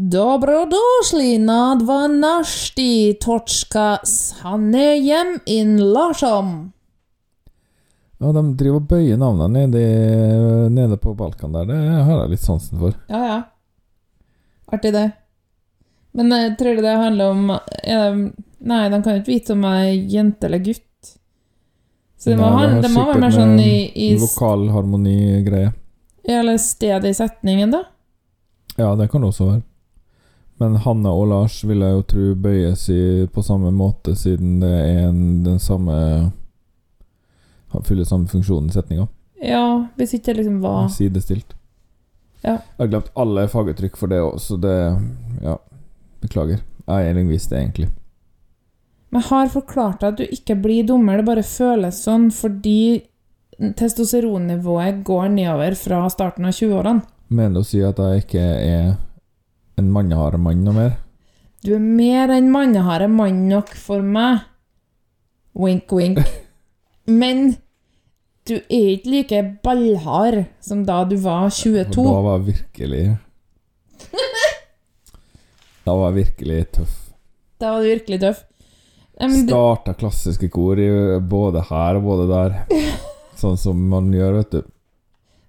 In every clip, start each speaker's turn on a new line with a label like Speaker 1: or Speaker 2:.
Speaker 1: Dobrodošli na 12. točka sanejem in lašom.
Speaker 2: Ja, de driver og bøyer navnene nede, nede på Balkan der. Det har jeg litt sansen for.
Speaker 1: Ja, ja. Artig, det. Men jeg tror det handler om er det, Nei, de kan jo ikke vite om jeg er jente eller gutt. Så det må,
Speaker 2: Nei,
Speaker 1: det må være mer sånn i, i
Speaker 2: harmoni-greie.
Speaker 1: Eller stedet i setningen, da.
Speaker 2: Ja, det kan det også være. Men Hanne og Lars vil jeg jo tro bøyes i, på samme måte, siden det er en, den samme har- Fyller samme funksjon i setninga.
Speaker 1: Ja, hvis ikke det liksom var
Speaker 2: Sidestilt.
Speaker 1: Ja.
Speaker 2: Jeg har glemt alle faguttrykk for det òg, så det Ja, beklager. Jeg er lingvist, egentlig.
Speaker 1: Men jeg har forklart deg at du ikke blir dummer, det bare føles sånn fordi testosteronnivået går nedover fra starten av 20-årene.
Speaker 2: Mener du å si at jeg ikke er en mannehard mann noe mer?
Speaker 1: Du er mer enn manneharde mann nok for meg. Wink, wink. Men du er ikke like ballhard som da du var 22.
Speaker 2: Og Da var jeg virkelig Da var jeg virkelig tøff.
Speaker 1: Da var du virkelig tøff. Men
Speaker 2: Starta klassiske kor både her og både der. Sånn som man gjør, vet du.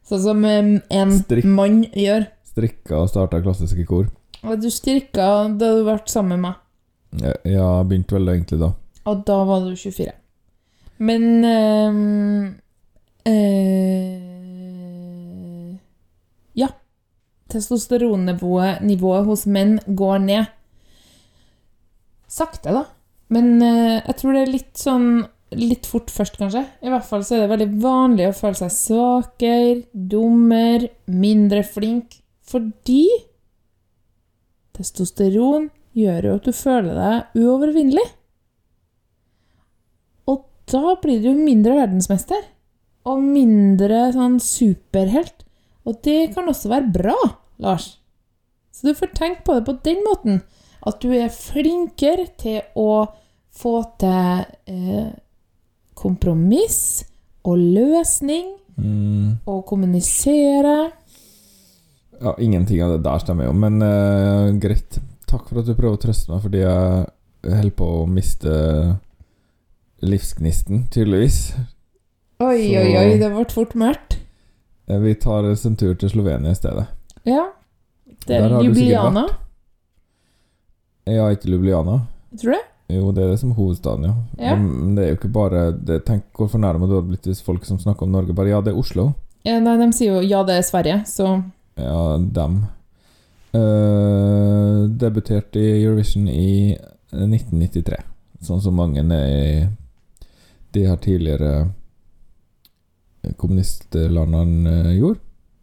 Speaker 1: sånn som en
Speaker 2: Strikk.
Speaker 1: mann gjør.
Speaker 2: Strikka og starta klassiske kor.
Speaker 1: Og du styrka da du ble sammen med meg.
Speaker 2: Ja, jeg begynte vel egentlig da.
Speaker 1: Og da var du 24. Men øh, øh, Ja. Testosteronnivået hos menn går ned. Sakte, da. Men øh, jeg tror det er litt sånn Litt fort først, kanskje. I hvert fall så er det veldig vanlig å føle seg svakere, dummer, mindre flink. Fordi testosteron gjør jo at du føler deg uovervinnelig. Og da blir du jo mindre verdensmester. Og mindre sånn superhelt. Og det kan også være bra, Lars. Så du får tenke på det på den måten. At du er flinkere til å få til eh, kompromiss og løsning
Speaker 2: Mm.
Speaker 1: og kommunisere.
Speaker 2: Ja, ingenting av det der stemmer jo, men uh, greit. Takk for at du prøver å trøste meg, fordi jeg holder på å miste livsgnisten, tydeligvis.
Speaker 1: Oi,
Speaker 2: Så-
Speaker 1: oi, oi, det ble fort mørkt.
Speaker 2: Vi tar en tur til Slovenia i stedet.
Speaker 1: Ja. Det er Ljubljana.
Speaker 2: Ja, ikke Ljubljana.
Speaker 1: Tror du?
Speaker 2: Jo, det er det som hovedstaden, ja.
Speaker 1: Ja.
Speaker 2: Men det er jo ikke bare det, Tenk hvor fornærma du hadde blitt hvis folk som snakker om Norge, bare Ja, det er Oslo.
Speaker 1: Ja, nei, de sier jo ja, det er Sverige, så
Speaker 2: Ja, dem. Uh, debuterte i Eurovision i 1993, sånn som mange i de her tidligere kommunistlandene eh, gjorde.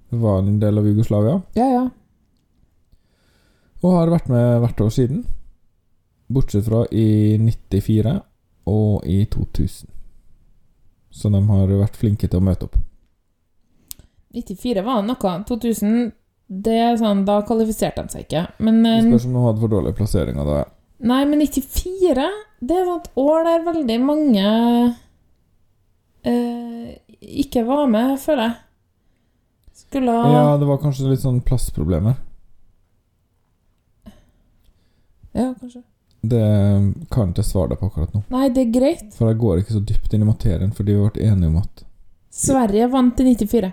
Speaker 2: Var en del av Jugoslavia,
Speaker 1: Ja, ja.
Speaker 2: og har vært med hvert år siden. Bortsett fra i 94 og i 2000. Så de har vært flinke til å møte opp.
Speaker 1: 94 var det noe. 2000 det er sånn, Da kvalifiserte de seg ikke. Men
Speaker 2: Det
Speaker 1: eh,
Speaker 2: spørs om de hadde for dårlige plasseringer da.
Speaker 1: Nei, men 94 Det er et år der veldig mange eh, ikke var med, føler jeg. Skulle ha
Speaker 2: Ja, det var kanskje litt sånn plassproblemer.
Speaker 1: Ja, kanskje.
Speaker 2: Det kan ikke jeg svare deg på akkurat nå.
Speaker 1: Nei, det er greit.
Speaker 2: For jeg går ikke så dypt inn i materien, fordi vi ble enige om at
Speaker 1: Sverige vant i 94.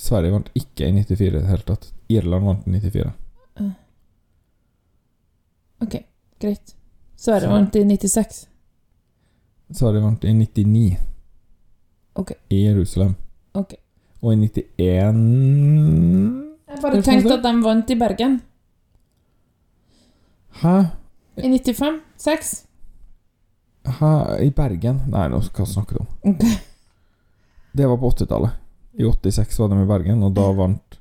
Speaker 2: Sverige vant ikke i 94 i det hele tatt. Irland vant i 94.
Speaker 1: Ok, greit. Sverige
Speaker 2: Så-
Speaker 1: vant i 96.
Speaker 2: Sverige vant i 99.
Speaker 1: Ok.
Speaker 2: I Jerusalem.
Speaker 1: Ok.
Speaker 2: Og i 91
Speaker 1: Jeg bare tenkte at de vant i Bergen.
Speaker 2: Hæ?
Speaker 1: I 95. 6.
Speaker 2: Hæ? I Bergen? Nei, nå hva snakker du om?
Speaker 1: Ok.
Speaker 2: Det var på 80-tallet. I 86 var de i Bergen, og da vant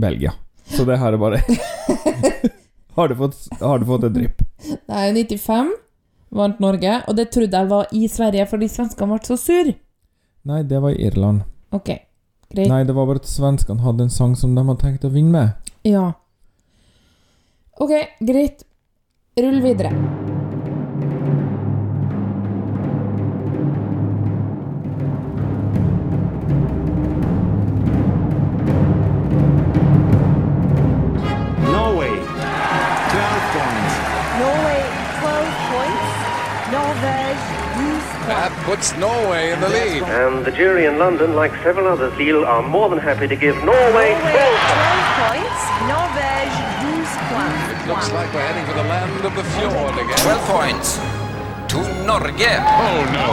Speaker 2: Belgia. Så det her er bare Har du fått, har du fått et drypp?
Speaker 1: Nei, 95 vant Norge, og det trodde jeg var i Sverige, fordi svenskene ble så sur.
Speaker 2: Nei, det var i Irland.
Speaker 1: Ok, greit.
Speaker 2: Nei, det var bare at svenskene hadde en sang som de hadde tenkt å vinne med.
Speaker 1: Ja. Ok, greit. Rull videre.
Speaker 3: Puts Norway in the lead.
Speaker 4: And the jury in London, like several others, Lille, are more than happy to give Norway
Speaker 5: Norway
Speaker 4: 12
Speaker 5: 12 points, Norvège 12 points.
Speaker 3: It looks like we're heading for the land of the fjord again.
Speaker 6: 12 points to Norge.
Speaker 7: Oh no!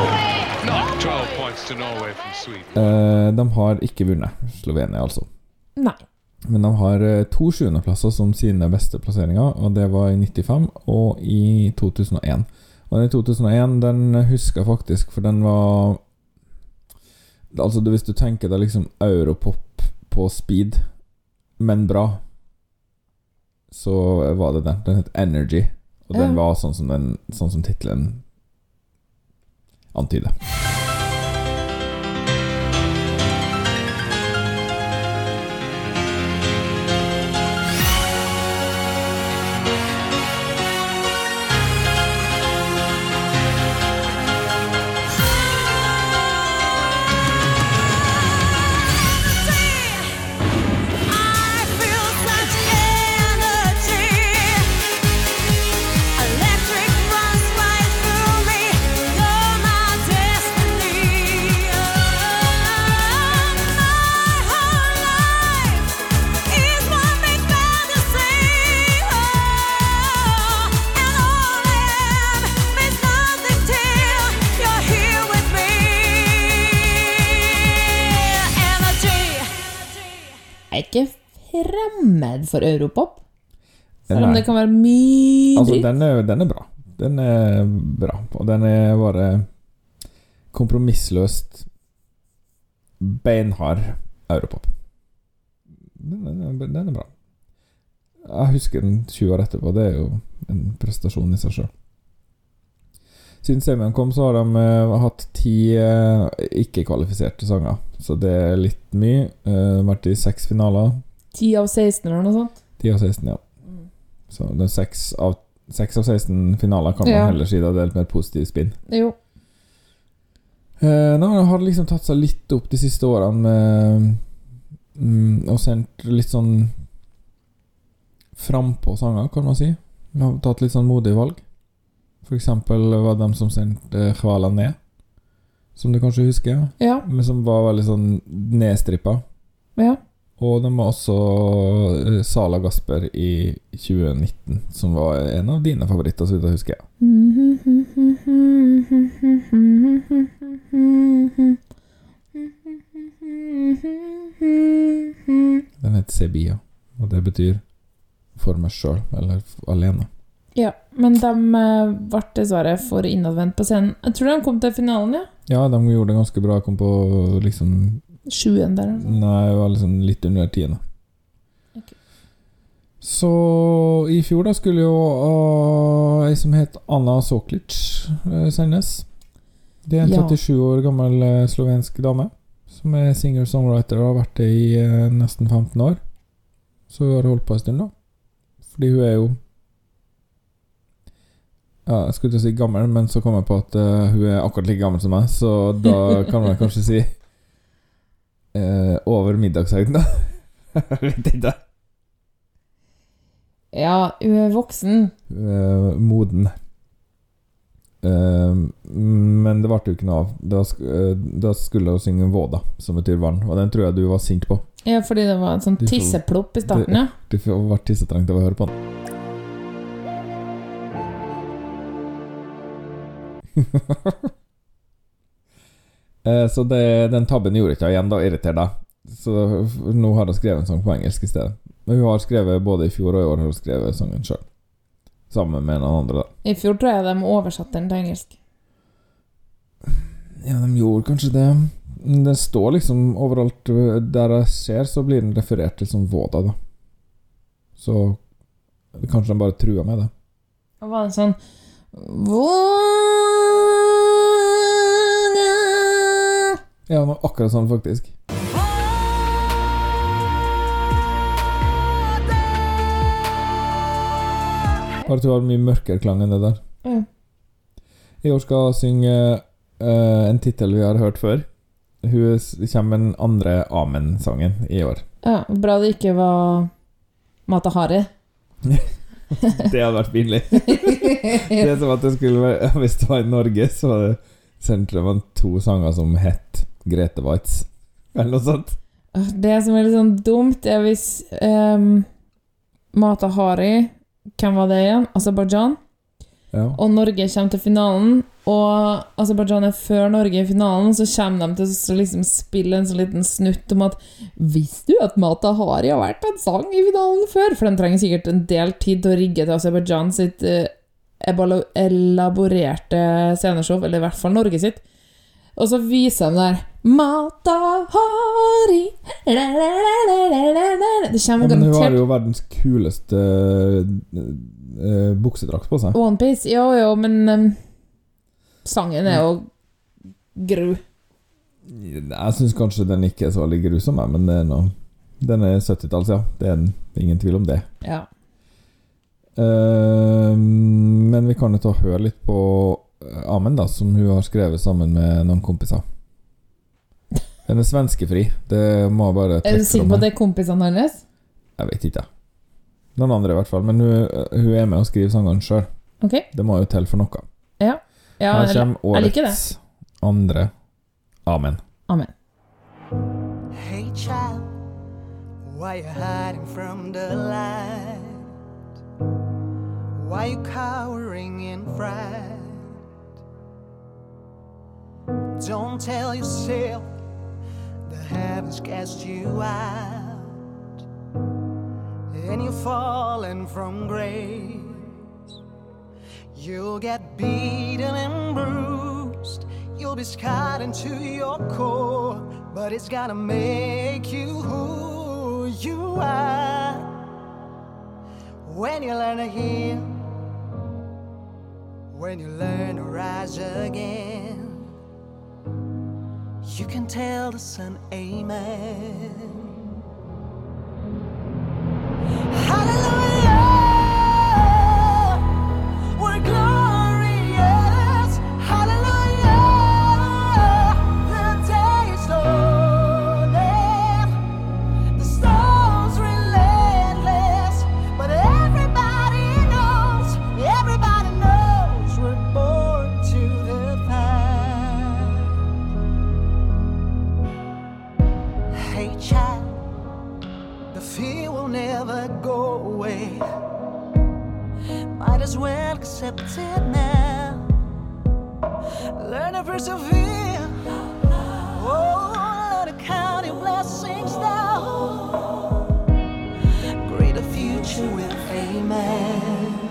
Speaker 7: Not 12 points to Norway from Sweden.
Speaker 2: Eh, de har ikke vunnet, Slovenia altså.
Speaker 1: Nei.
Speaker 2: Men de har eh, to sjuendeplasser som sine beste plasseringer, og det var i 95 og i 2001. Den i 2001 den husker jeg faktisk, for den var Altså, hvis du tenker deg liksom europop på speed, men bra, så var det den. Den het Energy, og den var sånn som, den, sånn som tittelen antyder.
Speaker 1: Fremmed for europop. Selv om det kan være mye
Speaker 2: Altså,
Speaker 1: dritt.
Speaker 2: den den er bra. Den er bra, og den er bare kompromissløst beinhard europop. Den, er- den er bra. Jeg husker den 20 år etterpå. Det er jo en prestasjon i seg sjøl. Siden semien kom, så har de uh, hatt ti eh, ikke-kvalifiserte sanger. Så det er litt mye. Uh, vært i seks finaler.
Speaker 1: 10 av 16 eller noe sånt.
Speaker 2: 10 av 16, ja. Så det er 6 av, 6 av 16 finaler kan man
Speaker 1: Ja.
Speaker 2: heller si det er delt med et positivt spinn.
Speaker 1: Jo.
Speaker 2: Eh, nå har det liksom tatt seg litt opp de siste årene med mm, Og sendt litt sånn frampå sanger, kan man si. Vi har tatt litt sånn modige valg. For eksempel var det dem som sendte Hvala ned, som du kanskje husker.
Speaker 1: Ja.
Speaker 2: Men som var veldig sånn nedstrippa.
Speaker 1: ja.
Speaker 2: Og de var også eh, Sala Gasper i 2019, som var en av dine favoritter, så vidt jeg husker. Den heter Sebia, og det betyr for meg sjøl, eller alene.
Speaker 1: Ja, men de eh, ble dessverre for innadvendt på scenen. Jeg tror de kom til finalen, ja.
Speaker 2: Ja, de gjorde det ganske bra. Kom på liksom
Speaker 1: Sjuen der.
Speaker 2: Nei, det var liksom litt under tiende. Så i fjor da skulle jo uh, ei som het Anna Soklic uh, sendes. Det er en
Speaker 1: Ja.
Speaker 2: 37 år gammel uh, slovensk dame som er singer-songwriter og har vært det i uh, nesten 15 år. Så hun har holdt på en stund, da. Fordi hun er jo ja, Jeg skulle til å si gammel, men så kom jeg på at hun er akkurat like gammel som meg, så da kan man kanskje si eh, over middagshøyden, da. Vet ikke.
Speaker 1: Ja, hun er voksen.
Speaker 2: Uh, moden. Uh, men det ble jo ikke noe av. Da, eh, da skulle hun synge 'Våda', som betyr vann, og den tror jeg du var sint på.
Speaker 1: Ja, fordi det var en sånn tisseplopp i starten, ja.
Speaker 2: Du ble tissetrengt av å høre på den. Eh, Så det, den tabben gjorde ikke igjen, da irriterer deg. Så nå har hun skrevet en sang på engelsk i stedet. Men hun har skrevet både i fjor og i år har hun skrevet sangen sjøl. Sammen med noen andre, da.
Speaker 1: I fjor tror jeg de oversatte den til engelsk.
Speaker 2: Ja, de gjorde kanskje det. Det står liksom overalt der jeg ser, så blir den referert til som Våda, da. Så kanskje de bare trua med det.
Speaker 1: Og var det sånn Våga
Speaker 2: Ja, noe akkurat sånn, faktisk. Bare at hun har mye mørkere klang enn det der.
Speaker 1: Ja.
Speaker 2: I år skal hun synge uh, en tittel vi har hørt før. Hun kommer med den andre Amen-sangen i år.
Speaker 1: Ja, bra det ikke var Matahari.
Speaker 2: Det hadde vært pinlig. Det er som at det skulle være Hvis det var i Norge, så var det sentrum av to sanger som het Grete Waitz, eller noe sånt.
Speaker 1: Det som er litt sånn dumt, er hvis um, Mata Hari Hvem var det igjen? Aserbajdsjan.
Speaker 2: Ja.
Speaker 1: Og Norge kommer til finalen, og Aserbajdsjan er før Norge i finalen, så kommer de til å liksom spille en sånn liten snutt om at Visste du at Mata Hari har vært på en sang i finalen før? For den trenger sikkert en del tid til å rigge til Aserbajdsjan sitt uh, elaborerte sceneshow, eller i hvert fall Norge sitt. Og så viser de der Mata Hari. Det
Speaker 2: Ja,
Speaker 1: kommer
Speaker 2: men hun har jo verdens kuleste uh, buksedrakt på seg.
Speaker 1: Onepiece, jo jo, men um, sangen er jo gru.
Speaker 2: Jeg syns kanskje den ikke er så veldig grusom, men det er noe Den er 70-talls, ja. Det er den. Ingen tvil om det.
Speaker 1: Ja.
Speaker 2: Uh, men vi kan jo ta og høre litt på Amen, da, som hun har skrevet sammen med noen kompiser. Den er svenskefri. Det må jeg bare
Speaker 1: Er du sikker på at det er kompisene hennes?
Speaker 2: Jeg vet ikke, jeg. Den andre, i hvert fall. Men hun, hun er med og skriver sangene sjøl.
Speaker 1: Ok.
Speaker 2: Det må jo til for noe.
Speaker 1: Ja,
Speaker 2: Her
Speaker 1: eller-
Speaker 2: kommer
Speaker 1: jeg liker det.
Speaker 2: årets andre Amen.
Speaker 1: Amen.
Speaker 8: Hey child, why you hiding from the light? Why you cowering in fright? Don't tell yourself the heavens cast you out, and you're falling from grace. You'll get beaten and bruised. You'll be scarred into your core, but it's gonna make you who you are. When you learn to heal, when you learn to rise again, you can tell the sun, Amen. you with. Amen.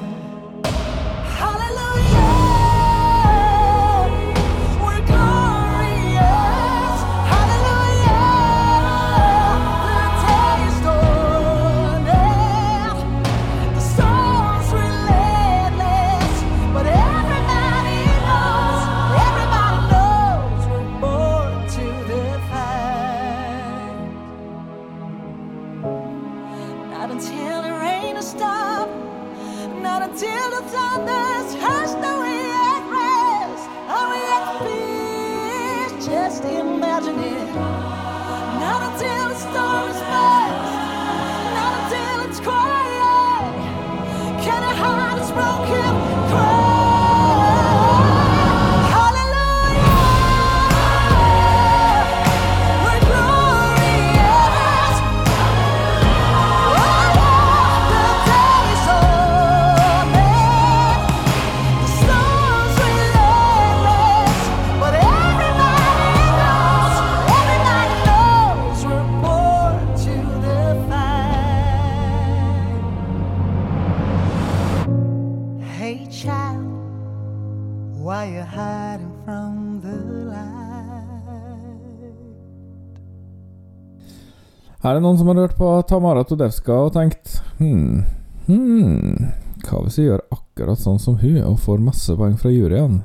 Speaker 8: From the light?
Speaker 2: Her er noen som har hørt på Tamara Todevska og tenkt hmm, hmm, hva hvis jeg gjør akkurat sånn som hun og får masse poeng fra juryen?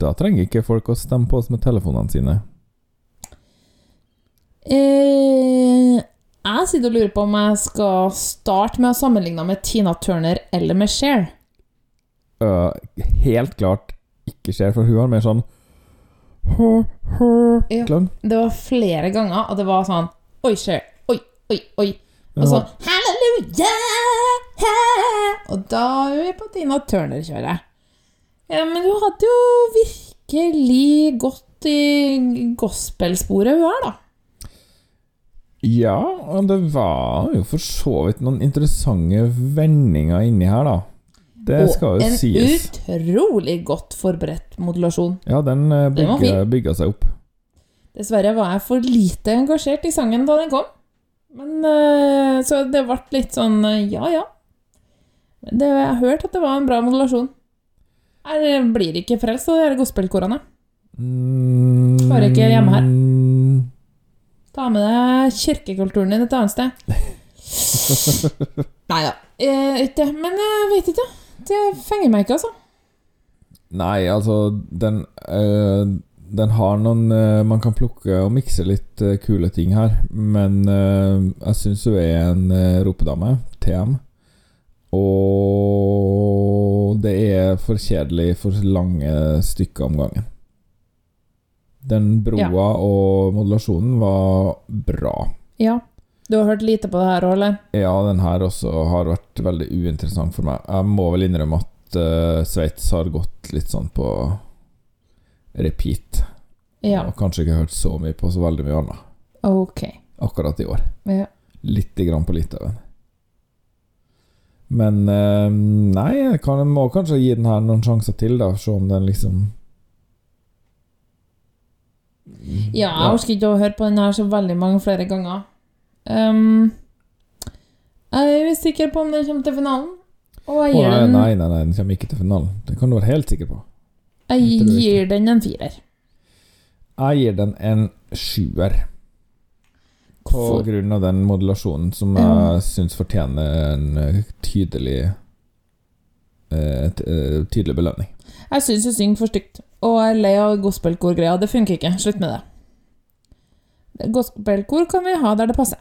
Speaker 2: Da trenger ikke folk å stemme på oss med telefonene sine.
Speaker 1: Eh, jeg sitter og lurer på om jeg skal starte med å sammenligne med Tina Turner eller med Cher.
Speaker 2: Uh, helt klart ikke skjer, for hun har mer sånn
Speaker 1: Ja. Det var flere ganger at det var sånn Oi, skjer. Oi, oi, oi. Og så Halleluja! Og da er vi på Tina Turner-kjøret. Ja, men hun hadde jo virkelig gått i gospelsporet, hun er, da.
Speaker 2: Ja, og det var jo for så vidt noen interessante vendinger inni her, da. Det skal jo
Speaker 1: en utrolig godt forberedt modulasjon.
Speaker 2: Ja, den bygger,
Speaker 1: Den var
Speaker 2: bygga, seg opp.
Speaker 1: Dessverre var jeg for lite engasjert i sangen da den kom. Men eh, Så det ble litt sånn eh, ja, ja. Men det, jeg hørte at det var en bra modulasjon. Jeg blir ikke frelst av de gospelkorene.
Speaker 2: Mm,
Speaker 1: Hører ikke hjemme her. Ta med deg kirkekulturen din et annet sted. Nei da. Eh, ikke. Men jeg vet ikke. Det fenger meg ikke, altså.
Speaker 2: Nei, altså, den øh, Den har noen øh, Man kan plukke og mikse litt øh, kule ting her, men jeg syns hun er en ropedame. TM. Og det er for kjedelig for lange stykker om gangen. Den broa
Speaker 1: Ja.
Speaker 2: og modulasjonen var bra.
Speaker 1: Ja. Du har hørt lite på det her òg, eller?
Speaker 2: Ja, den her også har vært veldig uinteressant for meg. Jeg må vel innrømme at uh, Sveits har gått litt sånn på repeat.
Speaker 1: Ja.
Speaker 2: Og kanskje ikke hørt så mye på så veldig mye annet
Speaker 1: Ok.
Speaker 2: akkurat i år.
Speaker 1: Ja.
Speaker 2: Lite grann på Litauen. Men uh, nei, jeg kan, jeg må kanskje gi den her noen sjanser til, da. Se om den liksom
Speaker 1: Ja, jeg orker ikke å høre på den her så veldig mange flere ganger. Um, jeg er usikker på om den kommer til finalen. Og jeg gir den,
Speaker 2: nei, nei, nei, den kommer ikke til finalen. Det kan du være helt sikker på.
Speaker 1: jeg gir den en firer.
Speaker 2: Jeg gir den en sjuer. På
Speaker 1: For...
Speaker 2: grunn av den modulasjonen som jeg syns fortjener en eh, tydelig eh, eh, Tydelig belønning.
Speaker 1: Jeg syns hun synger for stygt, og jeg er lei av gospelkorgreia. Det funker ikke. Slutt med det. Gospelkor kan vi ha der det passer.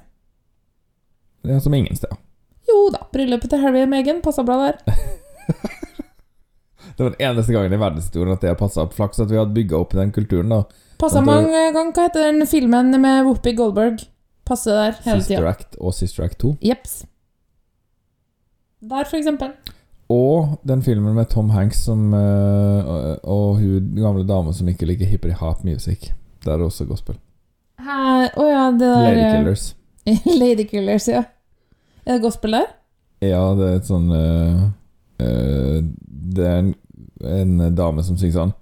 Speaker 2: Det er som ingen steder.
Speaker 1: Jo da, bryllupet til Harry og Meghan passa bra der.
Speaker 2: Det var den eneste gangen i verdenshistorien at det har passa. Flaks at vi hadde bygga opp den kulturen. da
Speaker 1: Passa
Speaker 2: det-
Speaker 1: mange ganger. Hva heter den filmen med Whoopi Goldberg? Passer der hele
Speaker 2: Sister. Act og Sister Act 2.
Speaker 1: Jeps. Der, for eksempel.
Speaker 2: Og den filmen med Tom Hanks som, eh, og, og hun gamle dama som ikke liker hippity hop music. Der er også gospel.
Speaker 1: Å oh ja, det der
Speaker 2: Lady
Speaker 1: eh,
Speaker 2: Killers.
Speaker 1: Lady Killers, ja. Er det gospel der?
Speaker 2: Ja, det er et sånn uh, uh, Det er en, en dame som synger sånn.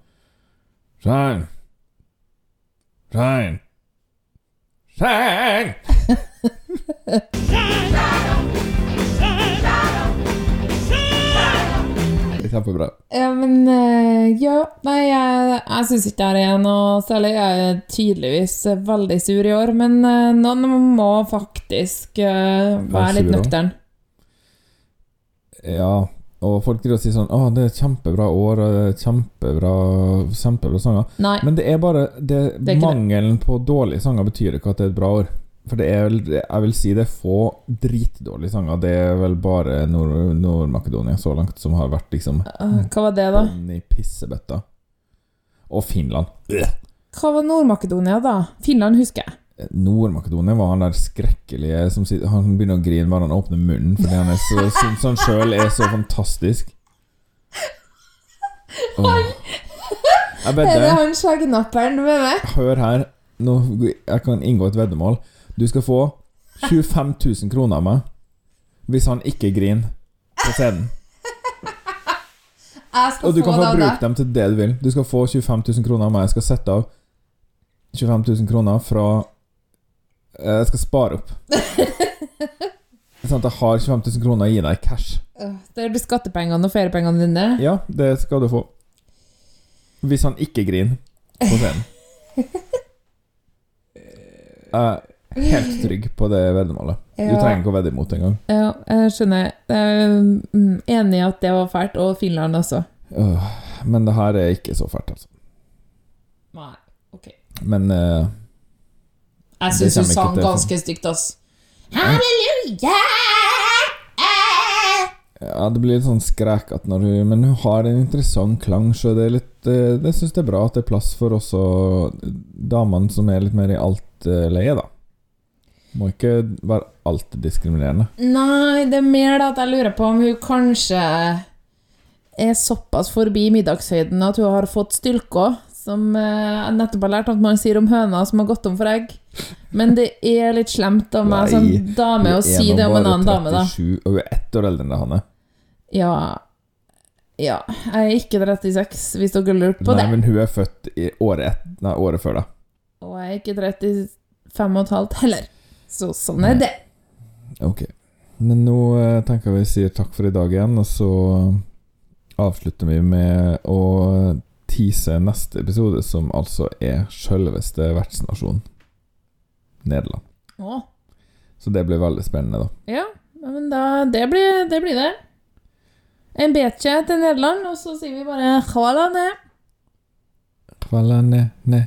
Speaker 2: Shine. Shine. Shine! Det kjempebra.
Speaker 1: Ja, men eh, Ja, nei, jeg, jeg syns ikke det er noe særlig. Jeg er tydeligvis veldig sur i år, men eh, noen må faktisk eh, være litt nøktern.
Speaker 2: Ja, og folk driver og sier sånn Å, det er et kjempebra år, kjempebra, kjempebra sanger.
Speaker 1: Nei.
Speaker 2: Men det er bare det,
Speaker 1: Det er Mangelen det.
Speaker 2: På dårlige sanger betyr ikke at det er et bra år. For det er vel Jeg vil si det er få dritdårlige sanger. Det er vel bare Nord- Nord-Makedonia så langt som har vært liksom
Speaker 1: Eh, Hva var det, da?
Speaker 2: i pissebøtta. Og Finland.
Speaker 1: Hva var Nord-Makedonia, da? Finland husker jeg.
Speaker 2: Nord-Makedonia var han der skrekkelige som sitter, Han begynner å grine bare han åpner munnen, fordi han er så, syns han sjøl er så fantastisk. Jeg
Speaker 1: Er det han skjeggnapperen med meg?
Speaker 2: Hør her. Nå, jeg kan inngå et veddemål. Du skal få 25 000 kroner av meg hvis han ikke griner på scenen.
Speaker 1: Jeg skal
Speaker 2: Og du
Speaker 1: få
Speaker 2: kan få bruke dem til det du vil. Du skal få 25 000 kroner av meg. Jeg skal sette av 25 000 kroner fra eh, Jeg skal spare opp. Sånn at jeg har 25 000 kroner å gi deg i cash.
Speaker 1: Det blir skattepengene og feriepengene dine.
Speaker 2: Ja, det skal du få. Hvis han ikke griner på scenen. Jeg er helt trygg på det veddemålet. Du trenger ikke å vedde imot engang.
Speaker 1: Ja, jeg skjønner. Jeg er mm, enig i at det var fælt, og Finland også.
Speaker 2: Øh, Men det her er ikke så fælt, altså.
Speaker 1: Nei, ok.
Speaker 2: Men uh,
Speaker 1: Jeg syns du sang ganske stygt, ass. Halleluja!
Speaker 2: Ja, det blir litt sånn skrekete når hun Men hun har en interessant klang, så det er litt eh, Det syns jeg er bra at det er plass for også damene som er litt mer i alt-leie, da. Må ikke være alltid diskriminerende.
Speaker 1: Nei, det er mer da at jeg lurer på om hun kanskje er såpass forbi middagshøyden at hun har fått stylke som eh, jeg nettopp har lært at man sier om høna som har gått om for egg. Men det er litt slemt av meg som dame å si det om en
Speaker 9: annen
Speaker 1: annen dame, da.
Speaker 9: 37, Og hun er ett år eldre enn det han er.
Speaker 1: Ja Ja, jeg er ikke 36, hvis dere lurte på
Speaker 9: Nei,
Speaker 1: det.
Speaker 9: men hun er født i året, nei, året før, da.
Speaker 1: Og jeg er ikke 35 og et halvt heller. Så sånn er det.
Speaker 9: Ok. Men nå eh, tenker jeg vi sier takk for i dag igjen, og så avslutter vi med å tease neste episode, som altså er sjølveste vertsnasjonen. Nederland.
Speaker 1: Å,
Speaker 9: Så det blir veldig spennende, da.
Speaker 1: ja, men da Det blir det. Blir det. En betje til Nederland, og så sier vi bare hvala ned.
Speaker 9: Kvala ne, ne,